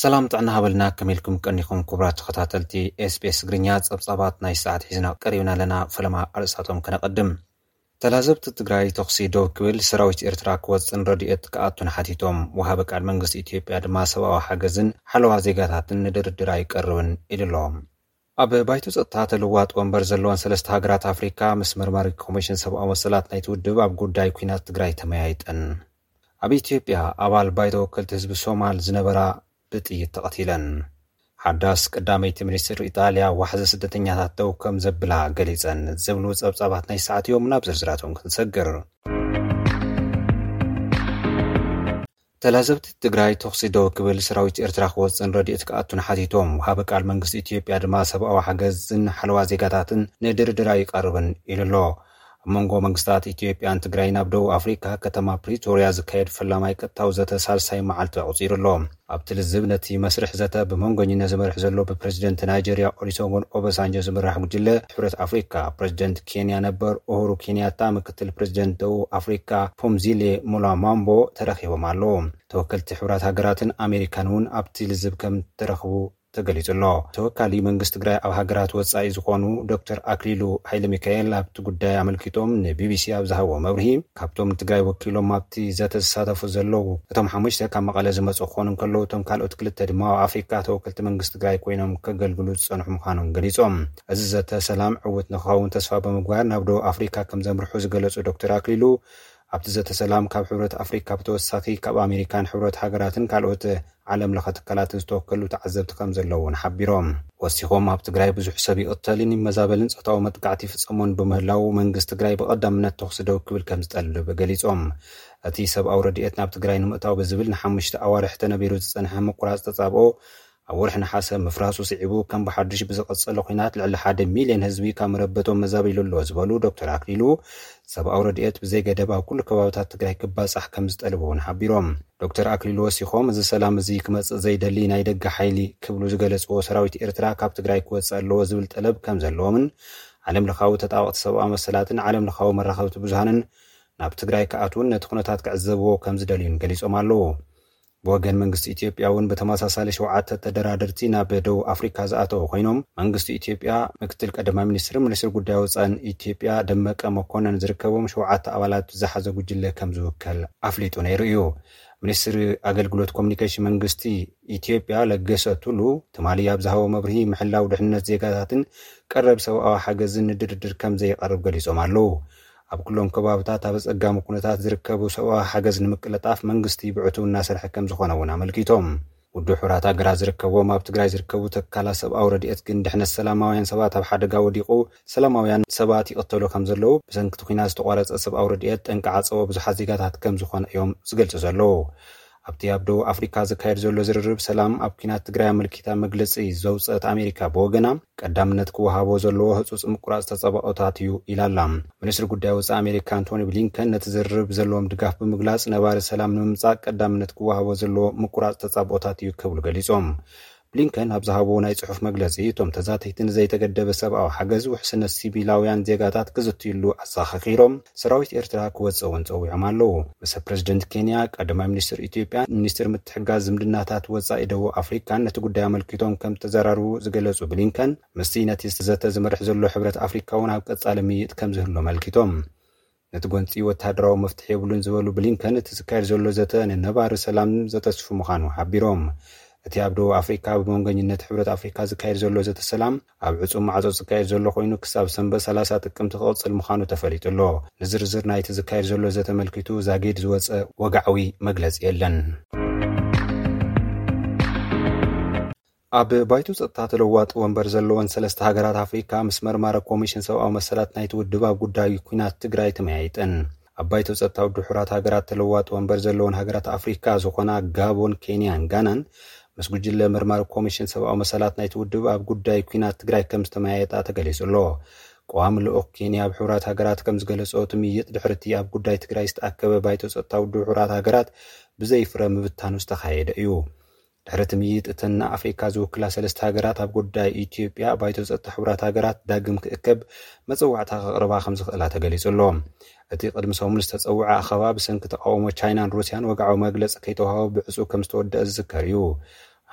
ሰላም ጥዕና ሃበልና ከመይ ኢልኩም ቀኒኹም ክቡራት ተኸታተልቲ ኤስቤስ ትግርኛ ጸብጻባት ናይ ሰዓት ሒዝና ቀሪብና ኣለና ፈለማ ኣርእስታቶም ከነቐድም ተላዘብቲ ትግራይ ተኽሲ ደው ክብል ሰራዊት ኤርትራ ክወፅን ረድኤት ክኣቱን ሓቲቶም ወሃቢ ቃል መንግስቲ ኢትዮጵያ ድማ ሰብኣዊ ሓገዝን ሓለዋ ዜጋታትን ንድርድር ኣይቀርብን ኢሉ ኣሎ ኣብ ባይቶ ጸጥታ ተለዋጢ ወንበር ዘለወን ሰለስተ ሃገራት ኣፍሪካ ምስ መርማሪ ኮሚሽን ሰብኣዊ መሰላት ናይቲ ውድብ ኣብ ጉዳይ ኲናት ትግራይ ተመያይጠን። ኣብ ኢትዮጵያ ኣባል ባይቶ ወከልቲ ህዝቢ ሶማል ዝነበራ ብጥይት ተቐቲለን። ሓዳስ ቀዳመይቲ ሚኒስትር ኢጣልያ ዋሕዚ ስደተኛታት ደው ከም ዘብላ ገሊጸን ዝብሉ ጸብጻባት ናይ ሰዓት እዮም። ናብ ዝርዝራቶም ክንሰግር። ተላዘብቲ ትግራይ ተኹሲ ደው ክብል፣ ሰራዊት ኤርትራ ክወጽእን ረድኤት ክኣቱን ሓቲቶም። ወሃቢ ቃል መንግስቲ ኢትዮጵያ ድማ ሰብኣዊ ሓገዝን ሓለዋ ዜጋታትን ንድርድር ኣይቀርብን ኢሉ ኣሎ። ኣብ መንጎ መንግስታት ኢትዮጵያን ትግራይን ኣብ ደቡብ ኣፍሪካ ከተማ ፕሪቶርያ ዝካየድ ፈላማይ ቀጥታዊ ዘተ ሳልሳይ መዓልቲ ኣቑጺሩ ኣሎ። ኣብቲ ልዝብ ነቲ መስርሕ ዘተ ብመንጎኝነት ዝመርሕ ዘሎ ብፕረዚደንት ናይጀርያ ኦሊሰጎን ኦበሳንጆ ዝምራሕ ጉጅለ ሕብረት ኣፍሪካ፣ ፕረዚደንት ኬንያ ነበር ኡሁሩ ኬንያታ፣ ምክትል ፕረዚደንት ደቡብ ኣፍሪካ ፎምዚሌ ሙላማምቦ ተረኺቦም ኣለዉ። ተወከልቲ ሕቡራት ሃገራትን ኣሜሪካን እውን ኣብቲ ልዝብ ከምተረኽቡ ተገሊፁ ኣሎ። ተወካሊ መንግስቲ ትግራይ ኣብ ሃገራት ወፃኢ ዝኾኑ ዶክተር ኣክሊሉ ሃይለሚካኤል ኣብቲ ጉዳይ ኣመልኪቶም ንቢቢሲ ኣብ ዝሃብዎ መብርሂ ካብቶም ንትግራይ ወኪሎም ኣብቲ ዘተ ዝሳተፉ ዘለዉ እቶም ሓሙሽተ ካብ መቐለ ዝመፁ ክኾኑ እንከለዉ እቶም ካልኦት ክልተ ድማ ኣብ ኣፍሪካ ተወከልቲ መንግስቲ ትግራይ ኮይኖም ከገልግሉ ዝፀንሑ ምዃኖም ገሊፆም። እዚ ዘተ ሰላም ዕውት ንክኸውን ተስፋ ብምግባር ናብ ደቡብ ኣፍሪካ ከምዘምርሑ ዝገለፁ ዶክተር ኣክሊሉ ኣብቲ ዘተ ሰላም ካብ ሕብረት ኣፍሪካ ብተወሳኺ ካብ ኣሜሪካን ሕብረት ሃገራትን ካልኦት ዓለም ለኸ ትካላትን ዝተወከሉ ተዓዘብቲ ከምዘለዉ እውን ሓቢሮም። ወሲኾም ኣብ ትግራይ ብዙሕ ሰብ ይቕተልን ይመዛበልን ፆታዊ መጥቃዕቲ ይፍፀሞን ብምህላዉ መንግስቲ ትግራይ ብቐዳምነት ተኹሲ ደው ክብል ከምዝጠልብ ገሊፆም። እቲ ሰብኣዊ ረድኤት ናብ ትግራይ ንምእታው ብዝብል ንሓሙሽተ ኣዋርሕ ተነቢሩ ዝፀንሐ ምቁራፅ ተፃብኦ ኣብ ወርሒ ነሓሰ ምፍራሱ ስዒቡ ከም ብሓዱሽ ብዝቐፀለ ኹናት ልዕሊ ሓደ ሚሊየን ህዝቢ ካብ መረበቶም መዛቢሉ ኣሎ ዝበሉ ዶክተር ኣክሊሉ፣ ሰብኣዊ ረድኤት ብዘይገደብ ኣብ ኩሉ ከባብታት ትግራይ ክባፃሕ ከምዝጠልቡ እውን ሓቢሮም። ዶክተር ኣክሊሉ ወሲኾም እዚ ሰላም እዚ ክመፅእ ዘይደሊ ናይ ደገ ሓይሊ ክብሉ ዝገለፅዎ ሰራዊት ኤርትራ ካብ ትግራይ ክወፅእ ኣለዎ ዝብል ጠለብ ከምዘለዎምን ዓለም ለኻዊ ተጣበቕቲ ሰብኣዊ መሰላትን ዓለም ለኻዊ መራኸብቲ ብዙሃንን ናብ ትግራይ ክኣትዉን ነቲ ኩነታት ክዕዘብዎ ከምዝደልዩን ገሊፆም ኣለው። ብወገን መንግስቲ ኢትዮጵያ እውን ብተመሳሳሊ ሸውዓተ ተደራደርቲ ናብ ደቡብ ኣፍሪካ ዝኣተው ኮይኖም መንግስቲ ኢትዮጵያ ምክትል ቀዳማይ ሚኒስትርን ሚኒስትር ጉዳይ ወፃእን ኢትዮጵያ ደመቀ መኮነን ዝርከቦም ሸውዓተ ኣባላት ዝሓዘ ጉጅለ ከምዝውከል ኣፍሊጡ ነይሩ እዩ። ሚኒስትሪ ኣገልግሎት ኮሚኒኬሽን መንግስቲ ኢትዮጵያ ለገሰ ቱሉ ትማሊ ኣብ ዝሃቦ መብርሂ ምሕላው ድሕንነት ዜጋታትን ቀረብ ሰብኣዊ ሓገዝን ንድርድር ከምዘይቐርብ ገሊፆም ኣለው። ኣብ ኩሎም ከባብታት ኣብ ኣፀጋሚ ኩነታት ዝርከቡ ሰብኣዊ ሓገዝ ንምቅልጣፍ መንግስቲ ብዕቱብ እናሰርሐ ከምዝኾነ እውን ኣመልኪቶም። ውድብ ሕቡራት ሃገራት ዝርከብዎም ኣብ ትግራይ ዝርከቡ ተካላት ሰብኣዊ ረድኤት ግን ድሕነት ሰላማውያን ሰባት ኣብ ሓደጋ ወዲቑ ሰላማውያን ሰባት ይቕተሉ ከምዘለዉ ብሰንኪ እቲ ኲናት ዝተቋረፀ ሰብኣዊ ረድኤት ጠንቂ ዓፀቦ ብዙሓት ዜጋታት ከምዝኾነ እዮም ዝገልፁ ዘለዉ። ኣብቲ ኣብ ደቡብ ኣፍሪካ ዝካየድ ዘሎ ዝርርብ ሰላም ኣብ ኲናት ትግራይ ኣመልኪታ መግለፂ ዘውፀእት ኣሜሪካ ብወገና ቀዳምነት ክወሃቦ ዘለዎ ህፁፅ ምቁራፅ ተፀባኦታት እዩ ኢላ ኣላ። ሚኒስትሪ ጉዳይ ወፃኢ ኣሜሪካ ኣንቶኒ ብሊንከን ነቲ ዝርርብ ዘለዎም ድጋፍ ብምግላፅ ነባሪ ሰላም ንምምፃእ ቀዳምነት ክወሃቦ ዘለዎ ምቁራፅ ተፃብኦታት እዩ ክብሉ ገሊፆም። ብሊንከን ኣብ ዝሃብዎ ናይ ጽሑፍ መግለጺ፣ እቶም ተዛተይቲ ንዘይተገደበ ሰብኣዊ ሓገዝ፣ ውሕስነት ሲቪላውያን ዜጋታት ክዝትይሉ ኣዘኻኺሮም፣ ሰራዊት ኤርትራ ክወጽእ'ውን ጸዊዖም ኣለዉ። ምስ ፕረዚደንት ኬንያ፣ ቀዳማይ ሚኒስተር ኢትዮጵያን ሚኒስተር ምትሕግጋዝ ዝምድናታት ወጻኢ ደቡብ ኣፍሪቃን ነቲ ጉዳይ ኣመልኪቶም ከም እተዘራርቡ ዝገለጹ ብሊንከን፣ ምስቲ ነቲ ዘተ ዝመርሕ ዘሎ ሕብረት ኣፍሪቃ'ውን ኣብ ቀጻሊ ምይይጥ ከም ዝህሉ ኣመልኪቶም። ነቲ ጎንጺ ወተሃደራዊ መፍትሒ የብሉን ዝበሉ ብሊንከን፣ እቲ ዝካየድ ዘሎ ዘተ ንነባሪ ሰላም ዘተስፉ ምዃኑ ሓቢሮም። እቲ ኣብ ደቡብ ኣፍሪቃ ብመንጎኝነት ሕብረት ኣፍሪካ ዝካየድ ዘሎ ዘተ ሰላም ኣብ ዕጹው ማዕጾ ዝካየድ ዘሎ ኮይኑ ክሳብ ሰንበት ሰላሳ ጥቅምቲ ክቕጽል ምዃኑ ተፈሊጡ'ሎ። ንዝርዝር ናይቲ ዝካየድ ዘሎ ዘተ ኣመልኪቱ ዛጊድ ዝወጸ ወግዓዊ መግለጺ የለን። ኣብ ባይቶ ጸጥታ ተለዋጢ ወንበር ዘለወን ሰለስተ ሃገራት ኣፍሪካ ምስ መርማሪ ኮሚሽን ሰብኣዊ መሰላት ናይቲ ውድብ ኣብ ጉዳይ ኩናት ትግራይ ተመያይጠን። ኣብ ባይቶ ጸጥታ ውድብ ሕቡራት ሃገራት ተለዋጢ ወንበር ዘለወን ሃገራት ኣፍሪካ ዝኾና ጋቦን፣ ኬንያን ጋናን ምስ ጉጅለ መርማሪ ኮሚሽን ሰብኣዊ መሰላት ናይቲ ውድብ ኣብ ጉዳይ ኩናት ትግራይ ከም ዝተመያየጣ ተገሊጹ ኣሎ። ቀዋሚ ልኡኽ ኬንያ ኣብ ሕቡራት ሃገራት ከም ዝገለጾ እቲ ምይይጥ ድሕሪ እቲ ኣብ ጉዳይ ትግራይ ዝተኣከበ ባይቶ ጸጥታ ውድብ ሕቡራት ሃገራት ብዘይፍረ ምብታኑ ዝተኻየደ እዩ። ድሕሪ እቲ ምይይጥ እተን ንኣፍሪካ ዝውክላ ሰለስተ ሃገራት ኣብ ጉዳይ ኢትዮጵያ ባይቶ ፀጥታ ሕቡራት ሃገራት ዳግም ክእከብ መፀዋዕታ ከቕርባ ከምዝኽእላ ተገሊፁ ኣሎ። እቲ ቅድሚ ሰሙን ዝተፀውዐ ኣኸባ ብሰንኪ ተቓውሞ ቻይናን ሩሲያን ወግዓዊ መግለፂ ከይተውሃቦ ብዕፅው ከምዝተወደኣ ዝዝከር እዩ።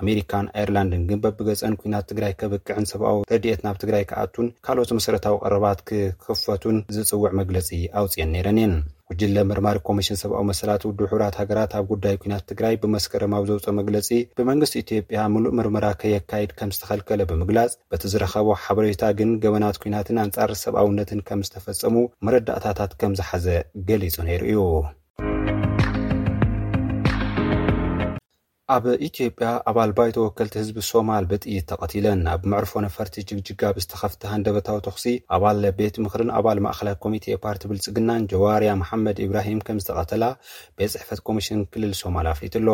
ኣሜሪካን ኣየርላንድን ግን በብገፀን ኲናት ትግራይ ከብቅዕን ሰብኣዊ ረድኤት ናብ ትግራይ ክኣቱን ካልኦት መሰረታዊ ቀረባት ክኽፈቱን ዝፅውዕ መግለፂ ኣውፂኤን ነይረን እየን። ጉጅለ መርማሪ ኮሚሽን ሰብኣዊ መሰላት ውድብ ሕቡራት ሃገራት ኣብ ጉዳይ ኲናት ትግራይ ብመስከረም ኣብ ዘውፅኦ መግለፂ ብመንግስቲ ኢትዮጵያ ምሉእ ምርመራ ከየካይድ ከም ዝተኸልከለ ብምግላፅ በቲ ዝረኸቦ ሓበሬታ ግን ገበናት ኲናትን ኣንፃር ሰብኣውነትን ከም ዝተፈፀሙ መረዳእታታት ከም ዝሓዘ ገሊፁ ነይሩ እዩ። ኣብ ኢትዮጵያ ኣባል ባይቶ ወከልቲ ህዝቢ ሶማል ብጥይት ተቐቲለን። ኣብ መዕርፎ ነፈርቲ ጅግጅጋ ብዝተኸፍተ ሃንደበታዊ ተኹሲ ኣባል ቤት ምኽርን ኣባል ማእኸላይ ኮሚቴ ፓርቲ ብልፅግናን ጀዋርያ መሓመድ ኢብራሂም ከምዝተቐተላ ቤት ፅሕፈት ኮሚሽን ክልል ሶማል ኣፍሊጡ'ሎ።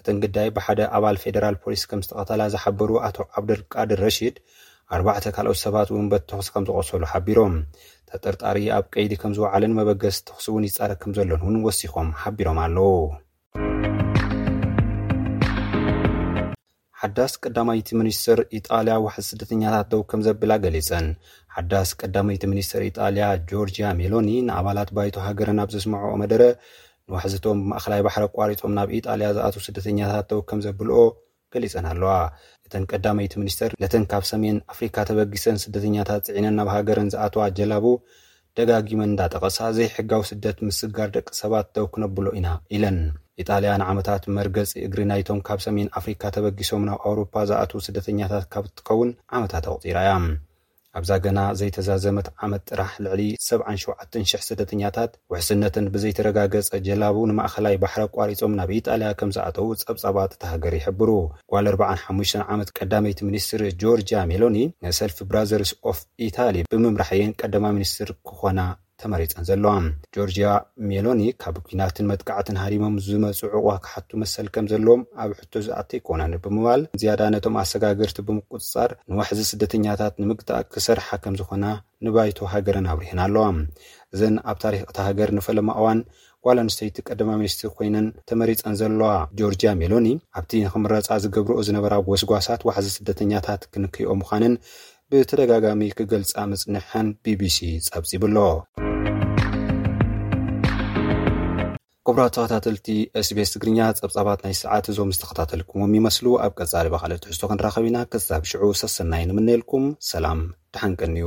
እተን ግዳይ ብሓደ ኣባል ፌደራል ፖሊስ ከምዝተቐተላ ዝሓበሩ ኣቶ ዓብደልቃድር ረሺድ ኣርባዕተ ካልኦት ሰባት እውን በቲ ተኹሲ ከምዝቖሰሉ ሓቢሮም። ተጠርጣሪ ኣብ ቀይዲ ከምዝወዓለን መበገሲ ተኹሲ እውን ይፃረ ከምዘሎን እውን ወሲኾም ሓቢሮም ኣለው። ሓዳስ ቀዳማይቲ ሚኒስትር ኢጣልያ ዋሕዚ ስደተኛታት ደው ከም ዘብላ ገሊጸን ሓዳስ ቀዳመይቲ ሚኒስትር ኢጣልያ ጆርጅያ ሜሎኒ ንኣባላት ባይቶ ሃገረን ኣብ ዘስምዐኦ መደረ ንዋሕዝቶም ብማእኸላይ ባሕሪ ኣቋሪፆም ናብ ኢጣልያ ዝኣትዉ ስደተኛታት ደው ከም ዘብልኦ ገሊጸን ኣለዋ። እተን ቀዳመይቲ ሚኒስተር ነተን ካብ ሰሜን ኣፍሪካ ተበጊሰን ስደተኛታት ጽዒነን ናብ ሃገረን ዝኣተዋ ጀላቡ ደጋጊመን እንዳጠቐሳ ዘይሕጋዊ ስደት ምስጋር ደቂ ሰባት ደው ክነብሎ ኢና ኢለን። ኢጣልያ ንዓመታት መርገጺ እግሪ ናይቶም ካብ ሰሜን ኣፍሪካ ተበጊሶም ናብ ኣውሮፓ ዝኣትዉ ስደተኛታት ካብ እትኸውን ዓመታት ኣቑጺራ እያ። ኣብዛ ገና ዘይተዛዘመት ዓመት ጥራሕ ልዕሊ ሰብዓን ሸውዓተን ሽሕ ስደተኛታት ውሕስነተን ብዘይተረጋገፀ ጀላቡ ንማእኸላይ ባሕሪ ኣቋሪፆም ናብ ኢጣልያ ከምዝኣተው ፀብፃባት እታ ሃገር ይሕብሩ። ጓል ኣርብዓን ሓሙሽተን ዓመት ቀዳመይቲ ሚኒስትር ጆርጂያ ሜሎኒ ንሰልፊ ብራዘርስ ኦፍ ኢታሊ ብምምራሕ እየን ቀዳማይ ሚኒስትር ክኾና ተመሪጸን ዘለዋ። ጆርጂያ ሜሎኒ ካብ ኲናትን መጥቃዕትን ሃሪሞም ዝመጹ ዑቕባ ክሓቱ መሰል ከም ዘለዎም ኣብ ሕቶ ዝኣቲ ኣይኮነን ብምባል ዝያዳ ነቶም ኣሰጋገርቲ ብምቁጽጻር ንዋሕዚ ስደተኛታት ንምግታእ ክሰርሓ ከም ዝኾና ንባይቶ ሃገረን ኣብሪሀን ኣለዋ። እዘን ኣብ ታሪኽ እታ ሃገር ንፈለማ እዋን ጓል ኣንስተይቲ ቀዳማይ ሚኒስትር ኮይነን ተመሪጸን ዘለዋ ጆርጂያ ሜሎኒ ኣብቲ ንኽምረጻ ዝገብርኦ ዝነበራ ጎስጓሳት ዋሕዚ ስደተኛታት ክንክይኦ ምዃነን ብተደጋጋሚ ክገልጻ ምጽንሐን ቢቢሲ ጸብጺቡ'ሎ። ክቡራት ተኸታተልቲ SBS ትግርኛ ጸብጻባት ናይ ሰዓት እዞም ዝተኸታተልኩምዎም ይመስሉ። ኣብ ቀጻሊ ብኻልእ ትሕዝቶ ክንራኸብ ኢና። ክሳብ ሽዑ ሰሰናዩ ንምነየልኩም። ሰላም ደሓን ቀንዩ።